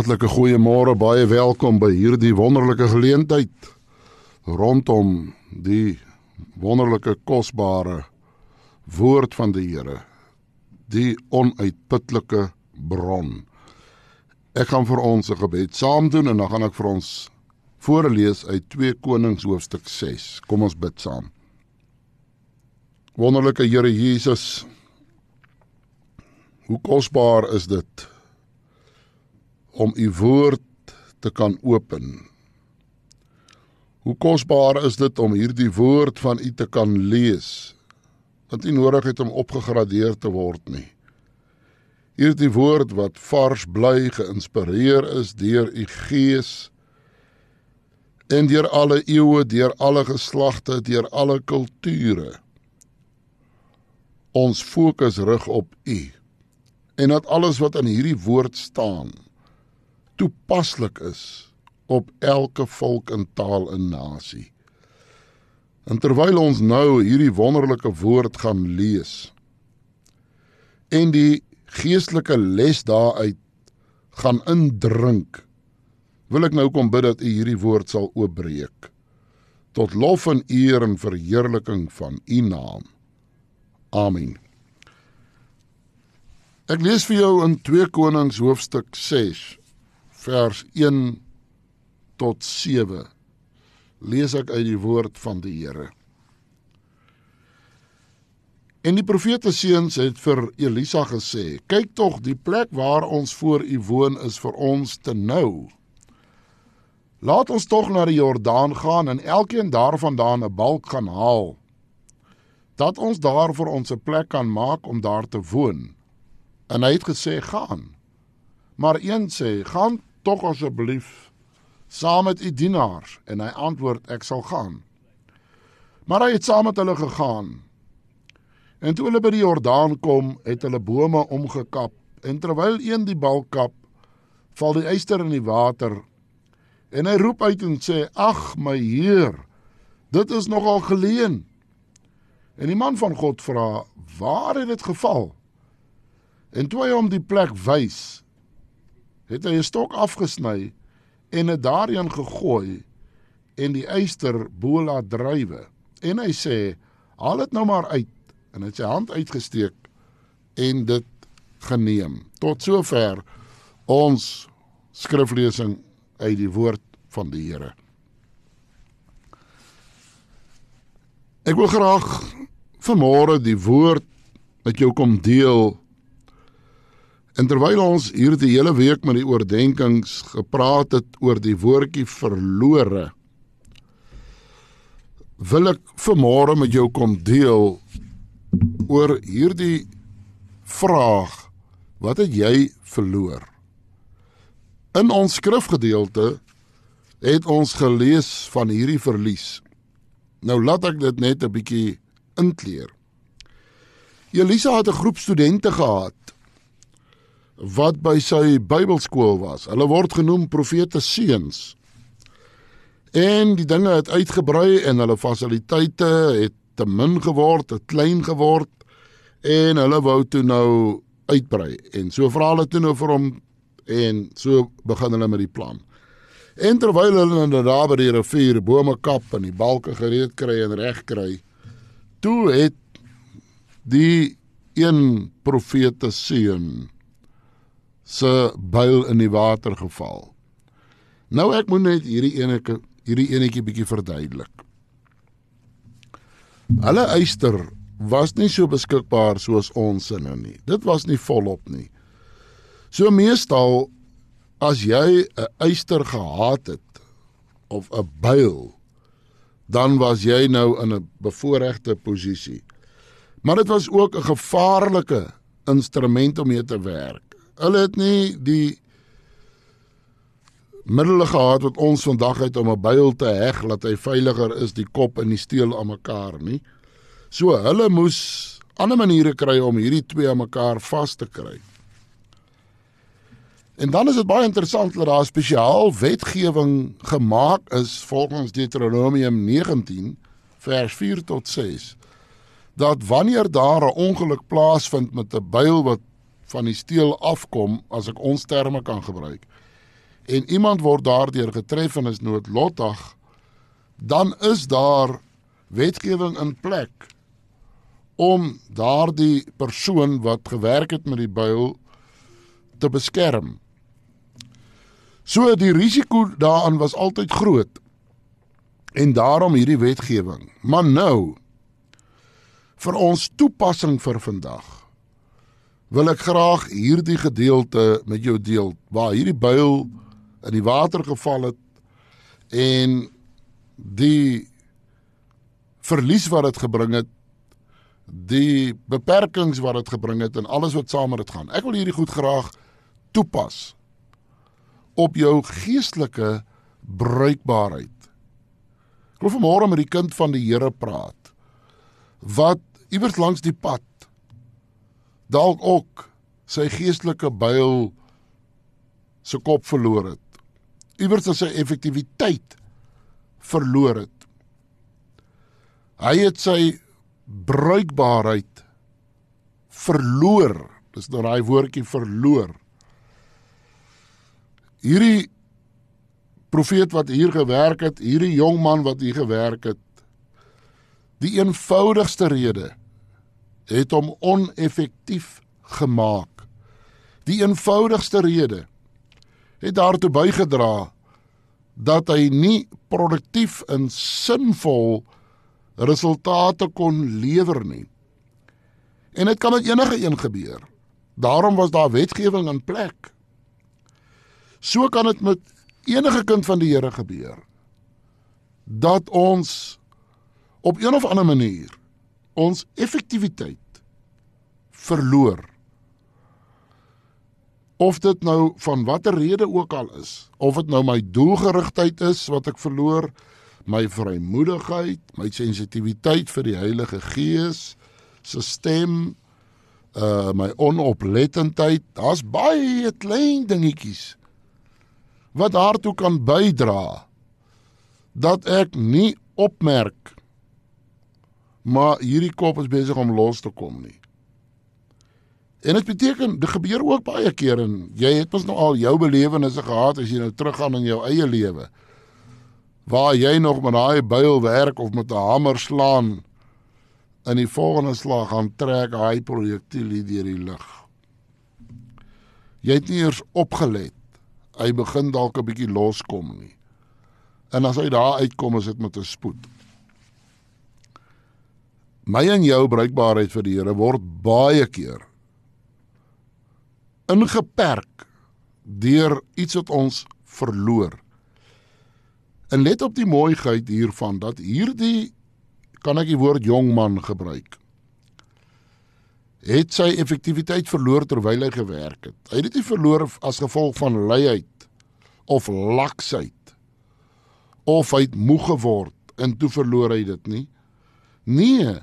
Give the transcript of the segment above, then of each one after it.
Hartlike goeiemôre, baie welkom by hierdie wonderlike geleentheid rondom die wonderlike kosbare woord van die Here, die onuitputlike bron. Ek gaan vir ons 'n gebed saam doen en dan gaan ek vir ons voorlees uit 2 Konings hoofstuk 6. Kom ons bid saam. Wonderlike Here Jesus, hoe kosbaar is dit om u woord te kan open. Hoe kosbaar is dit om hierdie woord van u te kan lees. Want u nodig het om opgegradeer te word nie. Hierdie woord wat vars bly geïnspireer is deur u gees en deur alle eeue, deur alle geslagte, deur alle kulture. Ons fokus rig op u en dat alles wat in hierdie woord staan toepaslik is op elke volk en taal en nasie. En terwyl ons nou hierdie wonderlike woord gaan lees en die geestelike les daaruit gaan indrink, wil ek nou kom bid dat U hierdie woord sal oopbreek tot lof en eer en verheerliking van U naam. Amen. Ek lees vir jou in 2 Konings hoofstuk 6 vers 1 tot 7 lees ek uit die woord van die Here. En die profete seuns het vir Elisa gesê: "Kyk tog, die plek waar ons voor u woon is vir ons te nou. Laat ons tog na die Jordaan gaan en elkeen daarvandaan 'n balk gaan haal, dat ons daar vir ons 'n plek kan maak om daar te woon." En hy het gesê: "Gaan." Maar een sê: "Gaan tog asseblief saam met u dienaars en hy antwoord ek sal gaan. Maar hy het saam met hulle gegaan. En toe hulle by die Jordaan kom, het hulle bome omgekap en terwyl een die bal kap, val die eyster in die water. En hy roep uit en sê: "Ag my Heer, dit is nogal geleen." En die man van God vra: "Waar het dit geval?" En toe hy hom die plek wys, het hy 'n stok afgesny en dit daarin gegooi en die eyster bo laat drywe. En hy sê: "Haal dit nou maar uit." En hy het sy hand uitgesteek en dit geneem. Tot sover ons skriflesing uit die woord van die Here. Ek wil graag vanmôre die woord met jou kom deel En terwyl ons hierdie hele week met die oordeenkings gepraat het oor die woordjie verlore, wil ek vanmôre met jou kom deel oor hierdie vraag: Wat het jy verloor? In ons skrifgedeelte het ons gelees van hierdie verlies. Nou laat ek dit net 'n bietjie inkleer. Elisa het 'n groep studente gehad wat by sy Bybelskool was. Hulle word genoem profete seuns. En die dinge het uitgebrei en hulle fasiliteite het te min geword, te klein geword en hulle wou toe nou uitbrei. En so vra hulle toe nou vir hom en so begin hulle met die plan. En terwyl hulle in die daar by die rivier bome kap en die balke gereed kry en reg kry, toe het die een profete seun se byl in die water geval. Nou ek moet net hierdie enetjie hierdie enetjie bietjie verduidelik. Hulle eyster was nie so beskikbaar soos ons in nou nie. Dit was nie volop nie. So meestal as jy 'n eyster gehad het of 'n byl dan was jy nou in 'n bevoordeelde posisie. Maar dit was ook 'n gevaarlike instrument om mee te werk. Hulle het nie die middele gehad wat ons vandag het om 'n byl te heg dat hy veiliger is die kop en die steel aan mekaar nie. So hulle moes ander maniere kry om hierdie twee aan mekaar vas te kry. En dan is dit baie interessant dat daar spesiaal wetgewing gemaak is volgens Deuteronomium 19 vers 4 tot 6 dat wanneer daar 'n ongeluk plaasvind met 'n byl wat van die steel afkom as ek ons terme kan gebruik en iemand word daardeur getref en is noodlottig, dan is daar wetgewing in plek om daardie persoon wat gewerk het met die byl te beskerm. So die risiko daaraan was altyd groot. En daarom hierdie wetgewing. Maar nou vir ons toepassing vir vandag wil ek graag hierdie gedeelte met jou deel waar hierdie byl in die water geval het en die verlies wat dit gebring het die beperkings wat dit gebring het en alles wat saam met dit gaan. Ek wil hierdie goed graag toepas op jou geestelike bruikbaarheid. Ek wil vanmôre met die kind van die Here praat wat iewers langs die pad dalk ook sy geestelike byl se kop verloor het. Iewers sy effektiwiteit verloor het. Hy het sy bruikbaarheid verloor. Dis nou daai woordjie verloor. Hierdie profeet wat hier gewerk het, hierdie jong man wat hier gewerk het, die eenvoudigste rede het hom oneffektief gemaak. Die eenvoudigste rede het daartoe bygedra dat hy nie produktief en sinvol resultate kon lewer nie. En dit kan met enige een gebeur. Daarom was daar wetgewing in plek. So kan dit met enige kind van die Here gebeur. Dat ons op een of ander manier ons effektiwiteit verloor. Of dit nou van watter rede ook al is, of dit nou my doelgerigtheid is wat ek verloor, my vrymoedigheid, my sensitiwiteit vir die Heilige Gees se stem, uh my onoplettendheid, daar's baie klein dingetjies wat daartoe kan bydra dat ek nie opmerk maar hierdie kop is besig om los te kom nie. En dit beteken dit gebeur ook baie keer en jy het mos nou al jou belewennisse gehad as jy nou teruggaan in jou eie lewe waar jy nog met daai byl werk of met 'n hamer slaan in die volgende slag gaan trek hy projektiel deur die lug. Jy het nie eers opgelet hy begin dalk 'n bietjie loskom nie. En as hy daar uitkom is dit met 'n spoed. My en jou bruikbaarheid vir die Here word baie keer ingeperk deur iets wat ons verloor. En let op die mooiheid hiervan dat hierdie kan ek die woord jong man gebruik. Het sy effektiwiteit verloor terwyl hy gewerk het. Hy het dit nie verloor as gevolg van luiheid of laksheid of hy het moeg geword en toe verloor hy dit nie. Nee.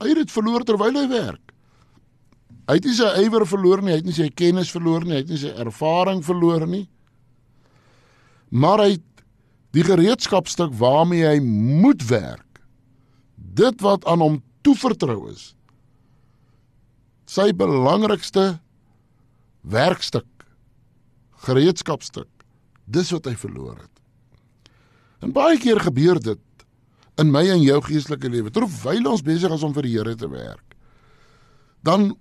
Hy het dit verloor terwyl hy werk. Hy het nie sy ywer verloor nie, hy het nie sy kennis verloor nie, hy het nie sy ervaring verloor nie. Maar hy het die gereedskapstuk waarmee hy moet werk. Dit wat aan hom toevertrou is. Sy belangrikste werkstuk gereedskapstuk. Dis wat hy verloor het. En baie keer gebeur dit in my en jou geestelike lewe terwyl ons besig is om vir die Here te werk. Dan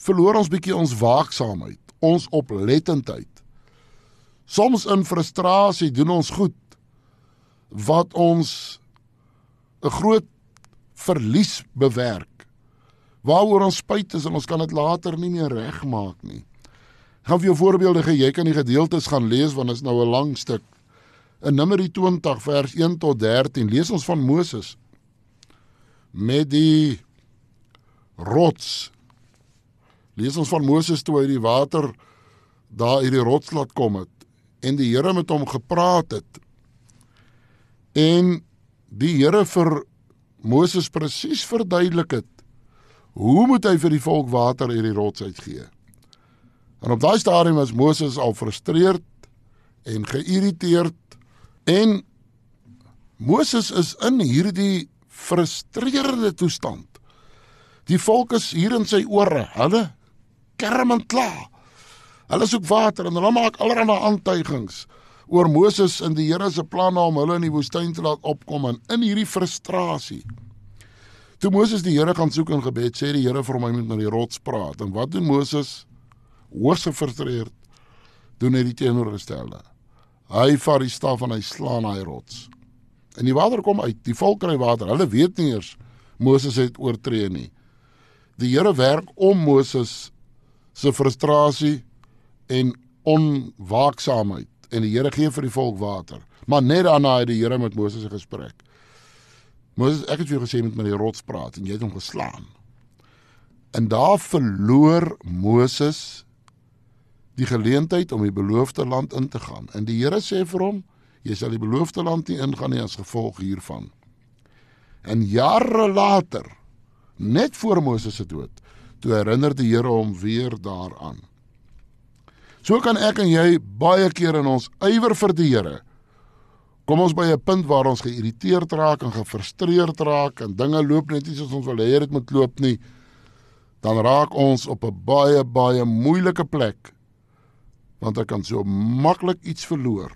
verloor ons bietjie ons waaksaamheid, ons oplettendheid. Soms in frustrasie doen ons goed wat ons 'n groot verlies bewerk. Waaroor ons spyt is en ons kan dit later nie meer regmaak nie gaan vir jou voorbeelde gee. Jy kan die gedeeltes gaan lees want dit is nou 'n lang stuk. In Numeri 20 vers 1 tot 13 lees ons van Moses met die rots. Lees ons van Moses toe hy die water daar uit die rots laat kom het en die Here met hom gepraat het. En die Here vir Moses presies verduidelik het hoe moet hy vir die volk water uit die rots uitgee. En op daai stadium was Moses al frustreerd en geïrriteerd en Moses is in hierdie frustrerende toestand. Die volk is hier in sy ore, hulle kerm en kla. Hulle soek water en hulle maak allerlei aantuigings oor Moses en die Here se planne om hulle in die woestyn te laat opkom en in hierdie frustrasie. Toe Moses die Here gaan soek in gebed, sê die Here vir hom hy moet met die rots praat. En wat doen Moses? Hoogs gefrustreerd doen hy die teenoorgestelde. Hy vat die staf en hy slaan daai rots. En die water kom uit. Die volk kry water. Hulle weet nie eers Moses het oortree nie. Die Here werk om Moses se frustrasie en onwaaksaamheid en die Here gee vir die volk water. Maar net daarna het die Here met Moses 'n gesprek. Moses, ek het vir jou gesê met my die rots praat en jy het hom geslaan. En daar verloor Moses die geleentheid om die beloofde land in te gaan. En die Here sê vir hom, jy sal die beloofde land nie ingaan nie as gevolg hiervan. En jare later, net voor Moses se dood, toe herinner die Here hom weer daaraan. So kan ek en jy baie keer in ons ywer vir die Here kom ons by 'n punt waar ons geïrriteerd raak en gefrustreerd raak en dinge loop net nie soos ons wil hê dit moet loop nie. Dan raak ons op 'n baie baie moeilike plek want ek kan so maklik iets verloor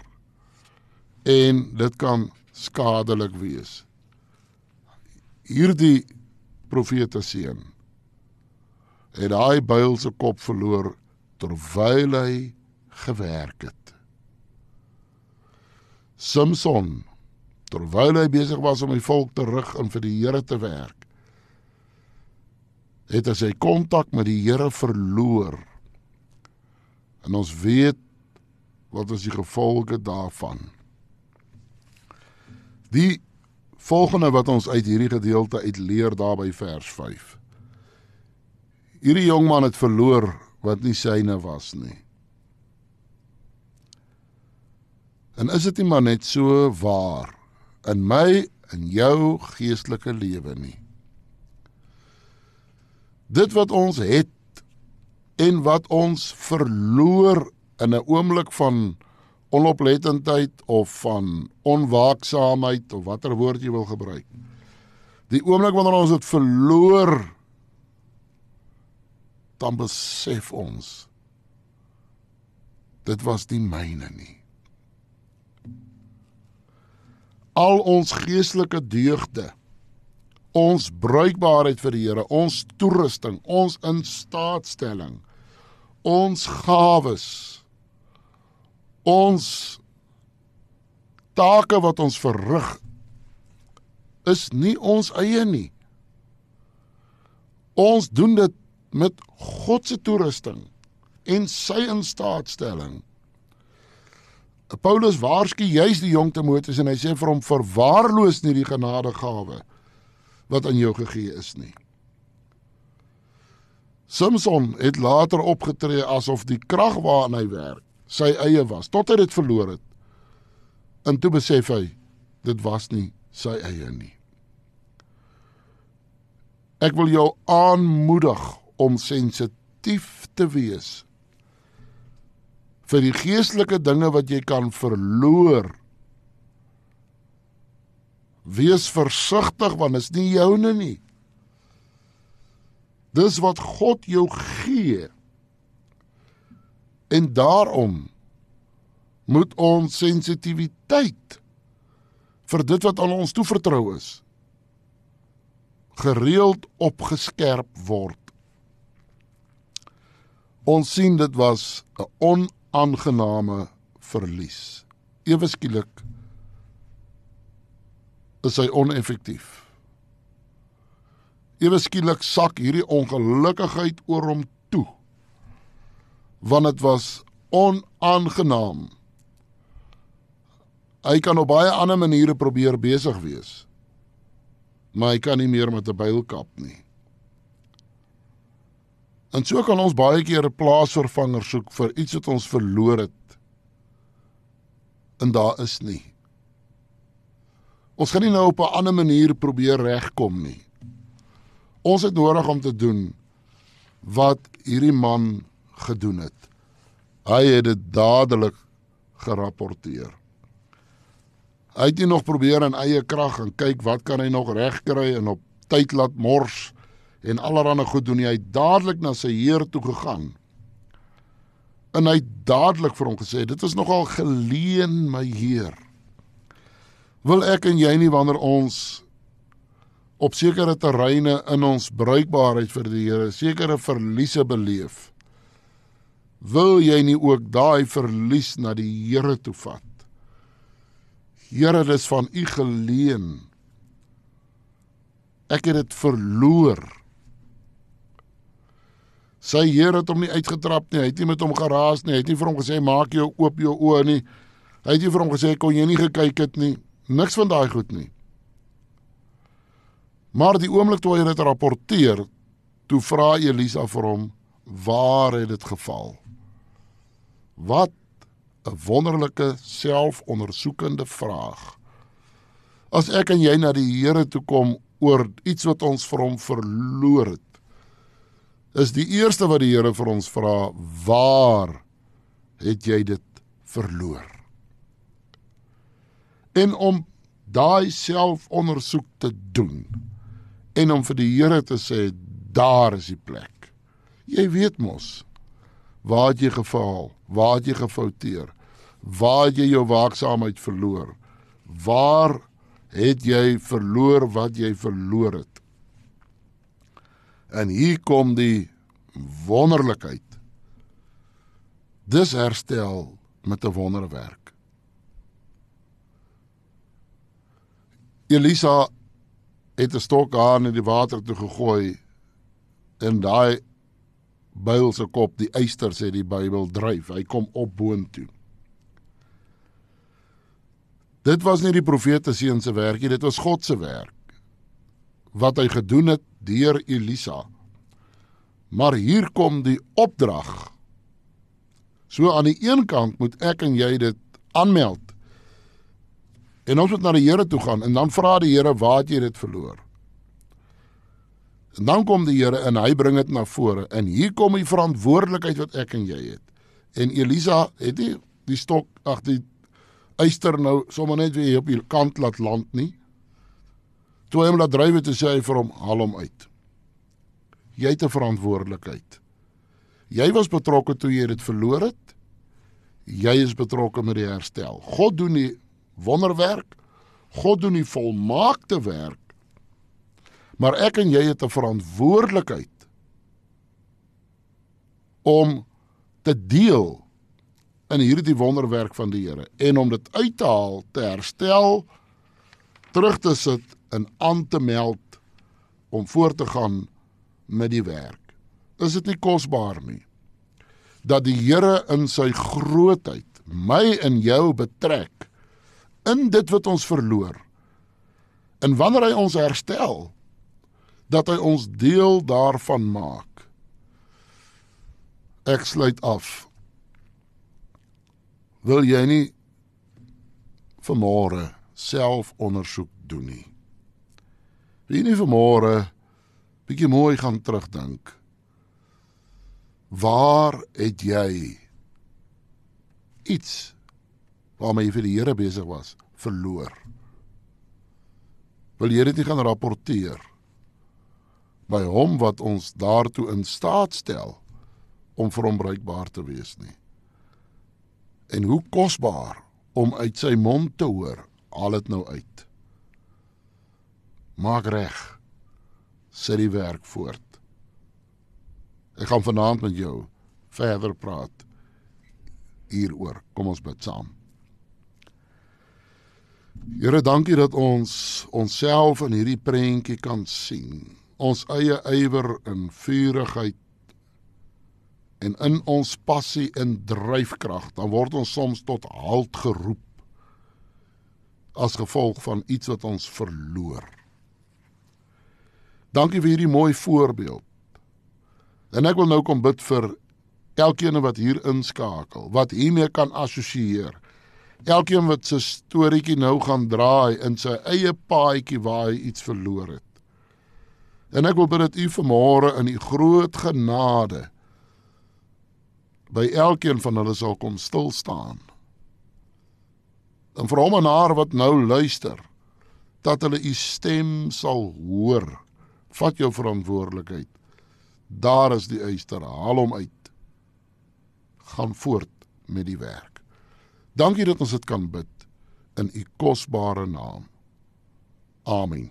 en dit kan skadelik wees. Hierdie profete seun het daai byl se kop verloor terwyl hy gewerk het. Samson terwyl hy besig was om die volk te rig en vir die Here te werk, het hy sy kontak met die Here verloor. En ons weet wat is die gevolge daarvan. Die volgende wat ons uit hierdie gedeelte uit leer daar by vers 5. Hierdie jong man het verloor wat nie syne was nie. En is dit nie maar net so waar in my en jou geestelike lewe nie? Dit wat ons het en wat ons verloor in 'n oomblik van onoplettendheid of van onwaaksaamheid of watter woord jy wil gebruik. Die oomblik wanneer ons dit verloor dan besef ons dit was nie myne nie. Al ons geestelike deugde, ons bruikbaarheid vir die Here, ons toerusting, ons instaatstelling, ons gawes, ons take wat ons verrig is nie ons eie nie. Ons doen dit met God se toerusting en sy instaatstelling. Paulus waarsku juis die jong Timoteus en hy sê vir hom verwaarloos nie die genadegawe wat aan jou gegee is nie. Samson het later opgetree asof die krag waarna hy werk sy eie was tot hy dit verloor het. En toe besef hy dit was nie sy eie nie. Ek wil jou aanmoedig om sensitief te wees vir die geestelike dinge wat jy kan verloor. Wees versigtig want is nie joune nie. Dis wat God jou gee. En daarom moet ons sensitiwiteit vir dit wat aan ons toevertrou is gereeld opgeskerp word. Ons sien dit was 'n onaangename verlies. Ewe skielik is hy oneffektief. Ewe skielik sak hierdie ongelukkigheid oor hom toe. Want dit was onaangenaam. Hy kan op baie ander maniere probeer besig wees. Maar hy kan nie meer met 'n byl kap nie. En so kan ons baie keer 'n plaasvervanger soek vir iets wat ons verloor het. En daar is nie. Ons gaan nie nou op 'n ander manier probeer regkom nie. Ons het nodig om te doen wat hierdie man gedoen het. Hy het dit dadelik gerapporteer. Hy het nie nog probeer in eie krag en kyk wat kan hy nog regkry en op tyd laat mors en allerlei goed doen. Hy het dadelik na sy heer toe gegaan En hy het dadelik vir hom gesê: "Dit is nogal geleen, my Heer. Wil ek en jy nie wanneer ons op sekere terreine in ons bruikbaarheid vir die Here sekere verliese beleef, wil jy nie ook daai verlies na die Here toe vat? Here, dis van U geleen. Ek het dit verloor. Sy Here het hom nie uitgetrap nie. Hy het nie met hom geraas nie. Hy het nie vir hom gesê maak jou oop jou oë nie. Hy het nie vir hom gesê kon jy nie gekyk het nie. Niks van daai goed nie. Maar die oomblik toe hy dit rapporteer, toe vra Elisa vir hom, "Waar het dit geval?" Wat 'n wonderlike selfondersoekende vraag. As ek en jy na die Here toe kom oor iets wat ons vir hom verloor het, is die eerste wat die Here vir ons vra, waar het jy dit verloor? En om daai selfondersoek te doen en om vir die Here te sê daar is die plek. Jy weet mos waar het jy gefaal? Waar het jy gefouteer? Waar het jy jou waaksaamheid verloor? Waar het jy verloor wat jy verloor het? En hier kom die wonderlikheid. Dis herstel met 'n wonderwerk. Elisa het 'n stok aan in die water toe gegooi en daai byl se kop, die eyster sê die Bybel dryf. Hy kom op boontoe. Dit was nie die profete seun se werk nie, dit was God se werk wat hy gedoen het deur Elisa. Maar hier kom die opdrag. So aan die een kant moet ek en jy dit aanmeld. En ons moet na die Here toe gaan en dan vra die Here waar het jy dit verloor? En dan kom die Here en hy bring dit na vore en hier kom die verantwoordelikheid wat ek en jy het. En Elisa het nie die stok ag die eyster nou sommer net weer op die kant laat land nie. Toe hy hom laat dryf het, sê hy vir hom haal hom uit. Jy het 'n verantwoordelikheid. Jy was betrokke toe jy dit verloor het. Jy is betrokke met die herstel. God doen die wonderwerk. God doen die volmaakte werk Maar ek en jy het 'n verantwoordelikheid om te deel in hierdie wonderwerk van die Here en om dit uit te haal, te herstel, terug te sit en aan te meld om voort te gaan met die werk. Is dit nie kosbaar nie dat die Here in sy grootheid my en jou betrek in dit wat ons verloor. En wanneer hy ons herstel, dat hy ons deel daarvan maak. Ek sluit af. Wil jy nie vanmôre self ondersoek doen nie? Wil jy nie vanmôre bietjie mooi gaan terugdink? Waar het jy iets waarmee jy vir die Here besig was verloor? Wil jy dit nie gaan rapporteer? by hom wat ons daartoe in staat stel om vir hom bruikbaar te wees nie. En hoe kosbaar om uit sy mond te hoor, al dit nou uit. Maak reg. Sit die werk voort. Ek gaan vanaand met jou verder praat hieroor. Kom ons bid saam. Here, dankie dat ons onsself in hierdie prentjie kan sien ons eie ywer en vurigheid en in ons passie en dryfkrag, dan word ons soms tot halt geroep as gevolg van iets wat ons verloor. Dankie vir hierdie mooi voorbeeld. En ek wil nou kom bid vir elkeen wat hier inskakel, wat hiermee kan assosieer. Elkeen wat se storieetjie nou gaan draai in sy eie paadjie waar hy iets verloor het. En ek wil bid dat U vanmôre in U groot genade by elkeen van hulle sal kom stil staan. En vir hom en haar wat nou luister, dat hulle U stem sal hoor. Vat jou verantwoordelikheid. Daar is die uister. Haal hom uit. Gaan voort met die werk. Dankie dat ons dit kan bid in u kosbare naam. Amen.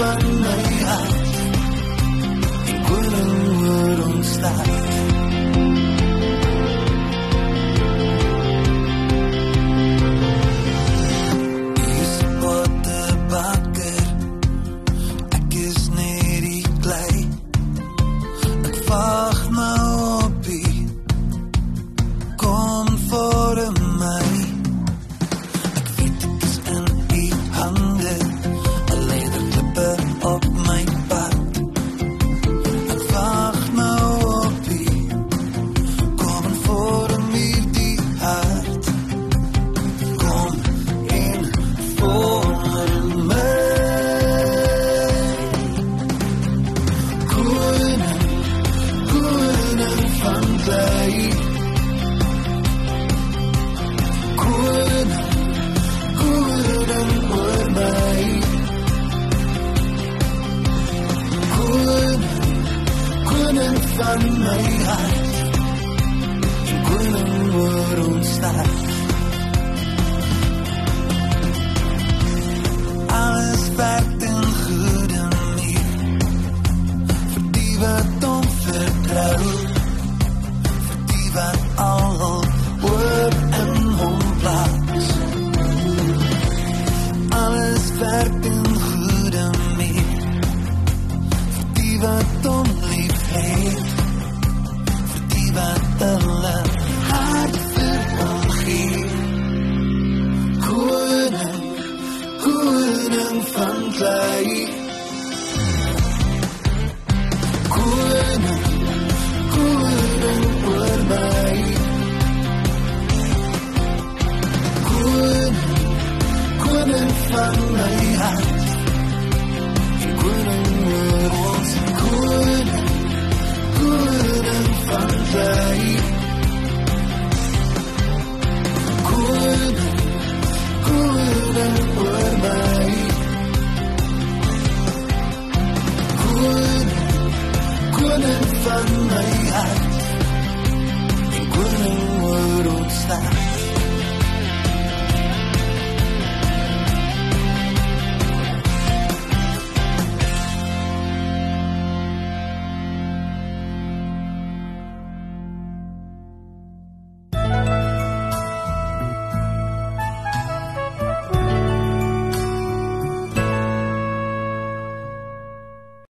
完美啊！